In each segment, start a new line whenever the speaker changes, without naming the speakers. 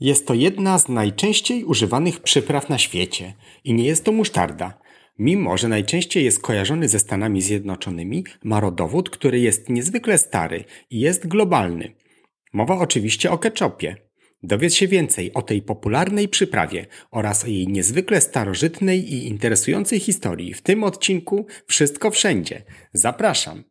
Jest to jedna z najczęściej używanych przypraw na świecie i nie jest to musztarda. Mimo, że najczęściej jest kojarzony ze Stanami Zjednoczonymi, ma rodowód, który jest niezwykle stary i jest globalny. Mowa oczywiście o ketchupie. Dowiedz się więcej o tej popularnej przyprawie oraz o jej niezwykle starożytnej i interesującej historii w tym odcinku Wszystko Wszędzie. Zapraszam!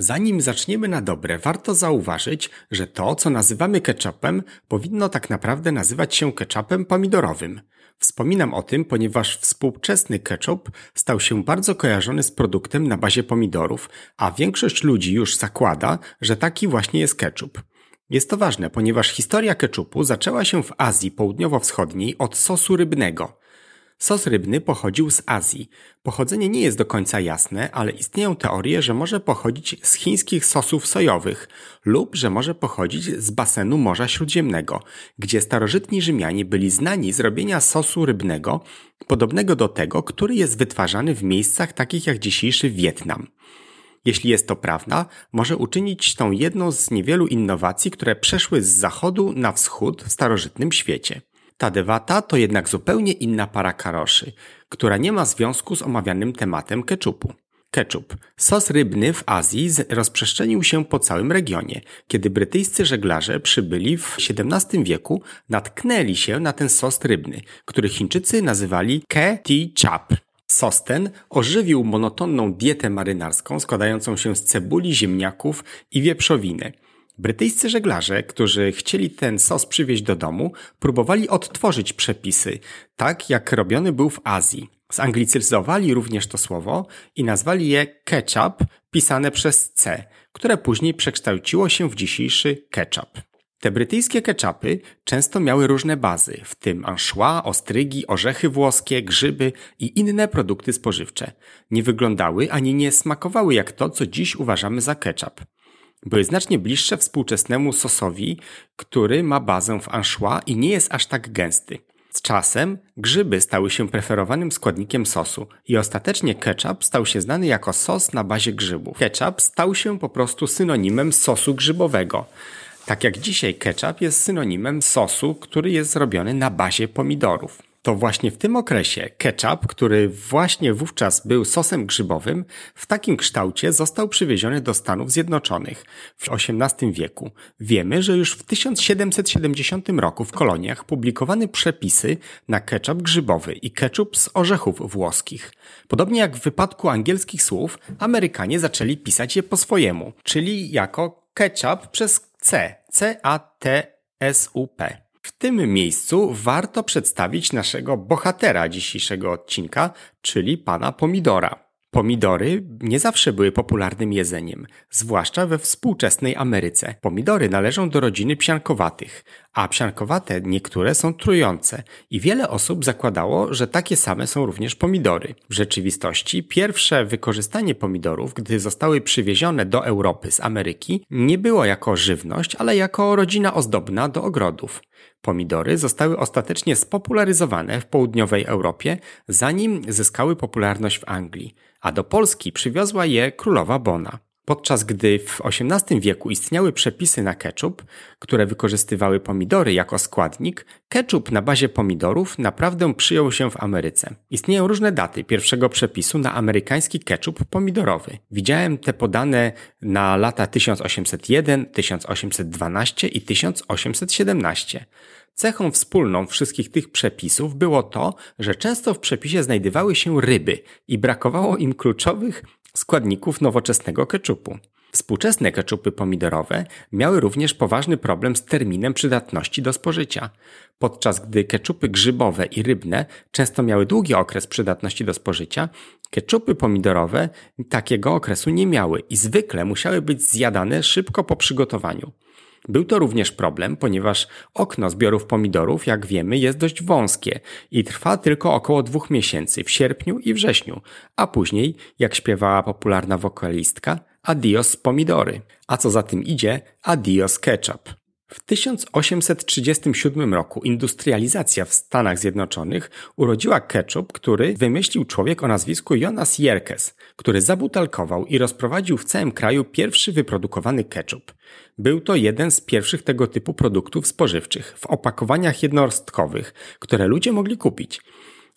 Zanim zaczniemy na dobre, warto zauważyć, że to, co nazywamy ketchupem, powinno tak naprawdę nazywać się ketchupem pomidorowym. Wspominam o tym, ponieważ współczesny ketchup stał się bardzo kojarzony z produktem na bazie pomidorów, a większość ludzi już zakłada, że taki właśnie jest ketchup. Jest to ważne, ponieważ historia ketchupu zaczęła się w Azji Południowo-Wschodniej od sosu rybnego. Sos rybny pochodził z Azji. Pochodzenie nie jest do końca jasne, ale istnieją teorie, że może pochodzić z chińskich sosów sojowych lub że może pochodzić z basenu Morza Śródziemnego, gdzie starożytni Rzymianie byli znani z robienia sosu rybnego, podobnego do tego, który jest wytwarzany w miejscach takich jak dzisiejszy Wietnam. Jeśli jest to prawda, może uczynić tą jedną z niewielu innowacji, które przeszły z zachodu na wschód w starożytnym świecie. Ta dewata to jednak zupełnie inna para karoszy, która nie ma związku z omawianym tematem keczupu. Ketchup. Sos rybny w Azji rozprzestrzenił się po całym regionie. Kiedy brytyjscy żeglarze przybyli w XVII wieku, natknęli się na ten sos rybny, który Chińczycy nazywali ke ti chap. Sos ten ożywił monotonną dietę marynarską składającą się z cebuli, ziemniaków i wieprzowiny – Brytyjscy żeglarze, którzy chcieli ten sos przywieźć do domu, próbowali odtworzyć przepisy, tak jak robiony był w Azji. Zanglicyzowali również to słowo i nazwali je ketchup, pisane przez C, które później przekształciło się w dzisiejszy ketchup. Te brytyjskie ketchupy często miały różne bazy, w tym anchois, ostrygi, orzechy włoskie, grzyby i inne produkty spożywcze. Nie wyglądały ani nie smakowały jak to, co dziś uważamy za ketchup. Były znacznie bliższe współczesnemu sosowi, który ma bazę w anchois i nie jest aż tak gęsty. Z czasem grzyby stały się preferowanym składnikiem sosu i ostatecznie ketchup stał się znany jako sos na bazie grzybów. Ketchup stał się po prostu synonimem sosu grzybowego. Tak jak dzisiaj ketchup jest synonimem sosu, który jest zrobiony na bazie pomidorów. To właśnie w tym okresie ketchup, który właśnie wówczas był sosem grzybowym, w takim kształcie został przywieziony do Stanów Zjednoczonych w XVIII wieku. Wiemy, że już w 1770 roku w koloniach publikowano przepisy na ketchup grzybowy i ketchup z orzechów włoskich. Podobnie jak w wypadku angielskich słów, Amerykanie zaczęli pisać je po swojemu, czyli jako ketchup przez C, C-A-T-S-U-P. Tym miejscu warto przedstawić naszego bohatera dzisiejszego odcinka, czyli pana Pomidora. Pomidory nie zawsze były popularnym jedzeniem, zwłaszcza we współczesnej Ameryce. Pomidory należą do rodziny psiankowatych, a psiankowate niektóre są trujące i wiele osób zakładało, że takie same są również pomidory. W rzeczywistości pierwsze wykorzystanie pomidorów, gdy zostały przywiezione do Europy z Ameryki, nie było jako żywność, ale jako rodzina ozdobna do ogrodów. Pomidory zostały ostatecznie spopularyzowane w południowej Europie, zanim zyskały popularność w Anglii, a do Polski przywiozła je królowa Bona. Podczas gdy w XVIII wieku istniały przepisy na ketchup, które wykorzystywały pomidory jako składnik, ketchup na bazie pomidorów naprawdę przyjął się w Ameryce. Istnieją różne daty pierwszego przepisu na amerykański ketchup pomidorowy. Widziałem te podane na lata 1801, 1812 i 1817. Cechą wspólną wszystkich tych przepisów było to, że często w przepisie znajdowały się ryby i brakowało im kluczowych składników nowoczesnego keczupu. Współczesne keczupy pomidorowe miały również poważny problem z terminem przydatności do spożycia. Podczas gdy keczupy grzybowe i rybne często miały długi okres przydatności do spożycia, keczupy pomidorowe takiego okresu nie miały i zwykle musiały być zjadane szybko po przygotowaniu. Był to również problem, ponieważ okno zbiorów pomidorów, jak wiemy, jest dość wąskie i trwa tylko około dwóch miesięcy w sierpniu i wrześniu, a później, jak śpiewała popularna wokalistka, adios pomidory, a co za tym idzie, adios ketchup. W 1837 roku industrializacja w Stanach Zjednoczonych urodziła ketchup, który wymyślił człowiek o nazwisku Jonas Jerkes, który zabutelkował i rozprowadził w całym kraju pierwszy wyprodukowany ketchup. Był to jeden z pierwszych tego typu produktów spożywczych w opakowaniach jednostkowych, które ludzie mogli kupić.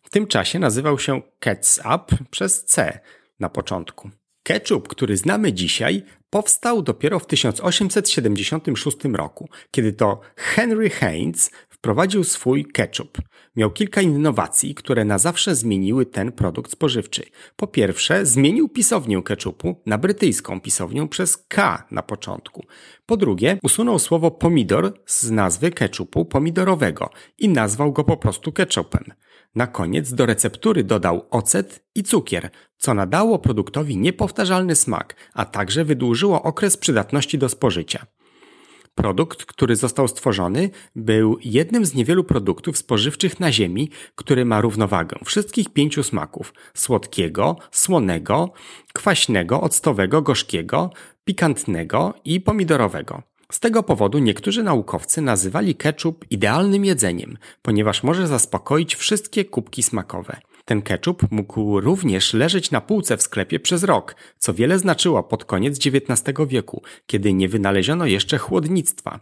W tym czasie nazywał się ketchup przez C na początku. Ketchup, który znamy dzisiaj, powstał dopiero w 1876 roku, kiedy to Henry Heinz wprowadził swój ketchup. Miał kilka innowacji, które na zawsze zmieniły ten produkt spożywczy. Po pierwsze, zmienił pisownię ketchupu na brytyjską pisownię przez K na początku. Po drugie, usunął słowo pomidor z nazwy ketchupu pomidorowego i nazwał go po prostu ketchupem. Na koniec do receptury dodał ocet i cukier, co nadało produktowi niepowtarzalny smak, a także wydłużyło okres przydatności do spożycia. Produkt, który został stworzony, był jednym z niewielu produktów spożywczych na Ziemi, który ma równowagę wszystkich pięciu smaków: słodkiego, słonego, kwaśnego, octowego, gorzkiego, pikantnego i pomidorowego. Z tego powodu niektórzy naukowcy nazywali ketchup idealnym jedzeniem, ponieważ może zaspokoić wszystkie kubki smakowe. Ten ketchup mógł również leżeć na półce w sklepie przez rok, co wiele znaczyło pod koniec XIX wieku, kiedy nie wynaleziono jeszcze chłodnictwa.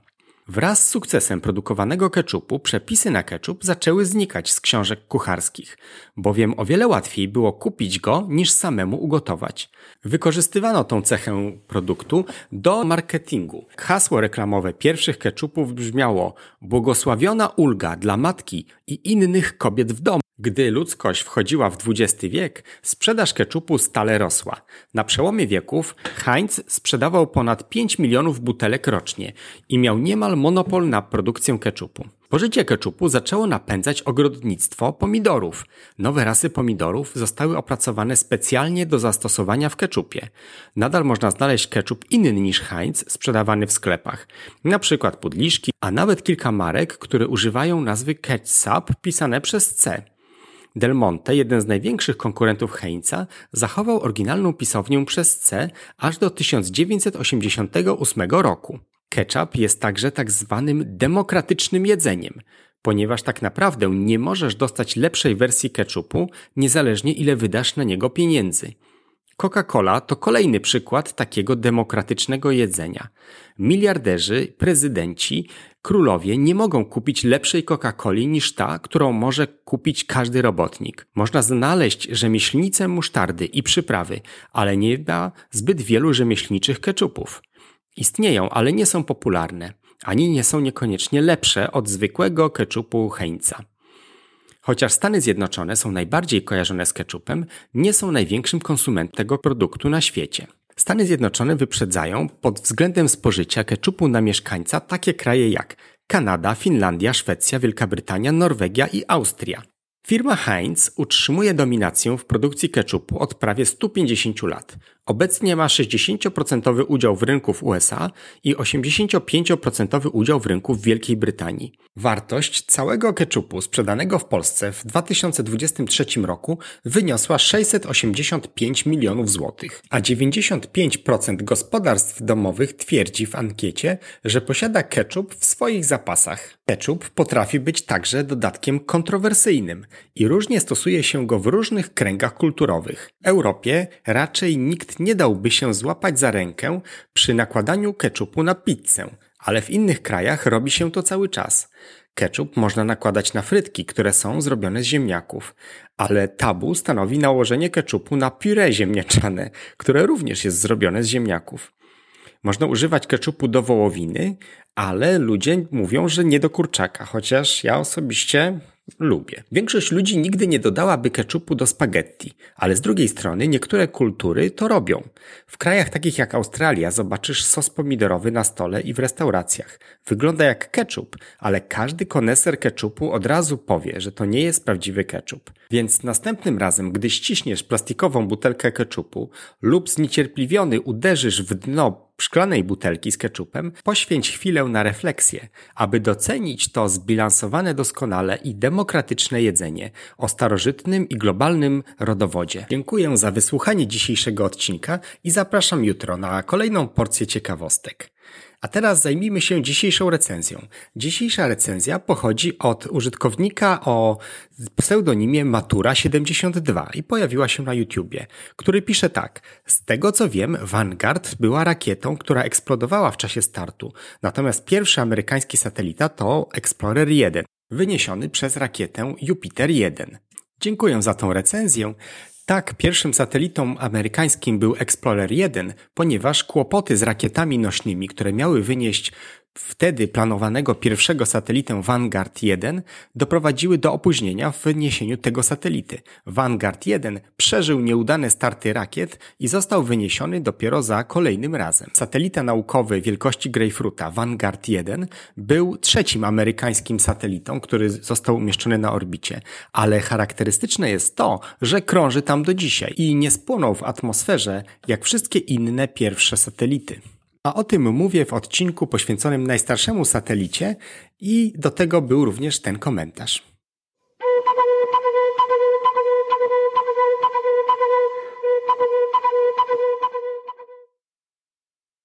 Wraz z sukcesem produkowanego keczupu przepisy na keczup zaczęły znikać z książek kucharskich, bowiem o wiele łatwiej było kupić go niż samemu ugotować. Wykorzystywano tą cechę produktu do marketingu. Hasło reklamowe pierwszych keczupów brzmiało Błogosławiona ulga dla matki i innych kobiet w domu. Gdy ludzkość wchodziła w XX wiek, sprzedaż keczupu stale rosła. Na przełomie wieków Heinz sprzedawał ponad 5 milionów butelek rocznie i miał niemal monopol na produkcję keczupu. Pożycie keczupu zaczęło napędzać ogrodnictwo pomidorów. Nowe rasy pomidorów zostały opracowane specjalnie do zastosowania w keczupie. Nadal można znaleźć keczup inny niż Heinz sprzedawany w sklepach, na przykład pudliszki, a nawet kilka marek, które używają nazwy ketchup pisane przez C. Del Monte, jeden z największych konkurentów Heinza, zachował oryginalną pisownię przez C aż do 1988 roku. Ketchup jest także tak zwanym demokratycznym jedzeniem, ponieważ tak naprawdę nie możesz dostać lepszej wersji ketchupu, niezależnie ile wydasz na niego pieniędzy. Coca-Cola to kolejny przykład takiego demokratycznego jedzenia. Miliarderzy, prezydenci, królowie nie mogą kupić lepszej Coca-Coli niż ta, którą może kupić każdy robotnik. Można znaleźć rzemieślnice musztardy i przyprawy, ale nie ma zbyt wielu rzemieślniczych keczupów. Istnieją, ale nie są popularne, ani nie są niekoniecznie lepsze od zwykłego keczupu Heinza. Chociaż Stany Zjednoczone są najbardziej kojarzone z keczupem, nie są największym konsumentem tego produktu na świecie. Stany Zjednoczone wyprzedzają pod względem spożycia keczupu na mieszkańca takie kraje jak Kanada, Finlandia, Szwecja, Wielka Brytania, Norwegia i Austria. Firma Heinz utrzymuje dominację w produkcji keczupu od prawie 150 lat. Obecnie ma 60% udział w rynku w USA i 85% udział w rynku w Wielkiej Brytanii. Wartość całego keczupu sprzedanego w Polsce w 2023 roku wyniosła 685 milionów złotych, a 95% gospodarstw domowych twierdzi w ankiecie, że posiada keczup w swoich zapasach. Keczup potrafi być także dodatkiem kontrowersyjnym i różnie stosuje się go w różnych kręgach kulturowych. W Europie raczej nikt nie dałby się złapać za rękę przy nakładaniu keczupu na pizzę, ale w innych krajach robi się to cały czas. Ketchup można nakładać na frytki, które są zrobione z ziemniaków, ale tabu stanowi nałożenie keczupu na puree ziemniaczane, które również jest zrobione z ziemniaków. Można używać keczupu do wołowiny, ale ludzie mówią, że nie do kurczaka, chociaż ja osobiście lubię. Większość ludzi nigdy nie dodałaby keczupu do spaghetti, ale z drugiej strony niektóre kultury to robią. W krajach takich jak Australia zobaczysz sos pomidorowy na stole i w restauracjach. Wygląda jak keczup, ale każdy koneser keczupu od razu powie, że to nie jest prawdziwy keczup. Więc następnym razem, gdy ściśniesz plastikową butelkę keczupu lub zniecierpliwiony uderzysz w dno szklanej butelki z keczupem, poświęć chwilę na refleksję, aby docenić to zbilansowane doskonale i demokratyczne jedzenie o starożytnym i globalnym rodowodzie. Dziękuję za wysłuchanie dzisiejszego odcinka i zapraszam jutro na kolejną porcję ciekawostek. A teraz zajmijmy się dzisiejszą recenzją. Dzisiejsza recenzja pochodzi od użytkownika o pseudonimie Matura72 i pojawiła się na YouTubie, który pisze tak. Z tego co wiem, Vanguard była rakietą, która eksplodowała w czasie startu, natomiast pierwszy amerykański satelita to Explorer 1, wyniesiony przez rakietę Jupiter 1. Dziękuję za tą recenzję. Tak, pierwszym satelitą amerykańskim był Explorer 1, ponieważ kłopoty z rakietami nośnymi, które miały wynieść wtedy planowanego pierwszego satelitę Vanguard 1 doprowadziły do opóźnienia w wyniesieniu tego satelity. Vanguard 1 przeżył nieudane starty rakiet i został wyniesiony dopiero za kolejnym razem. Satelita naukowy wielkości Greyfruta Vanguard 1 był trzecim amerykańskim satelitą, który został umieszczony na orbicie, ale charakterystyczne jest to, że krąży tam do dzisiaj i nie spłonął w atmosferze jak wszystkie inne pierwsze satelity. A o tym mówię w odcinku poświęconym najstarszemu satelicie i do tego był również ten komentarz.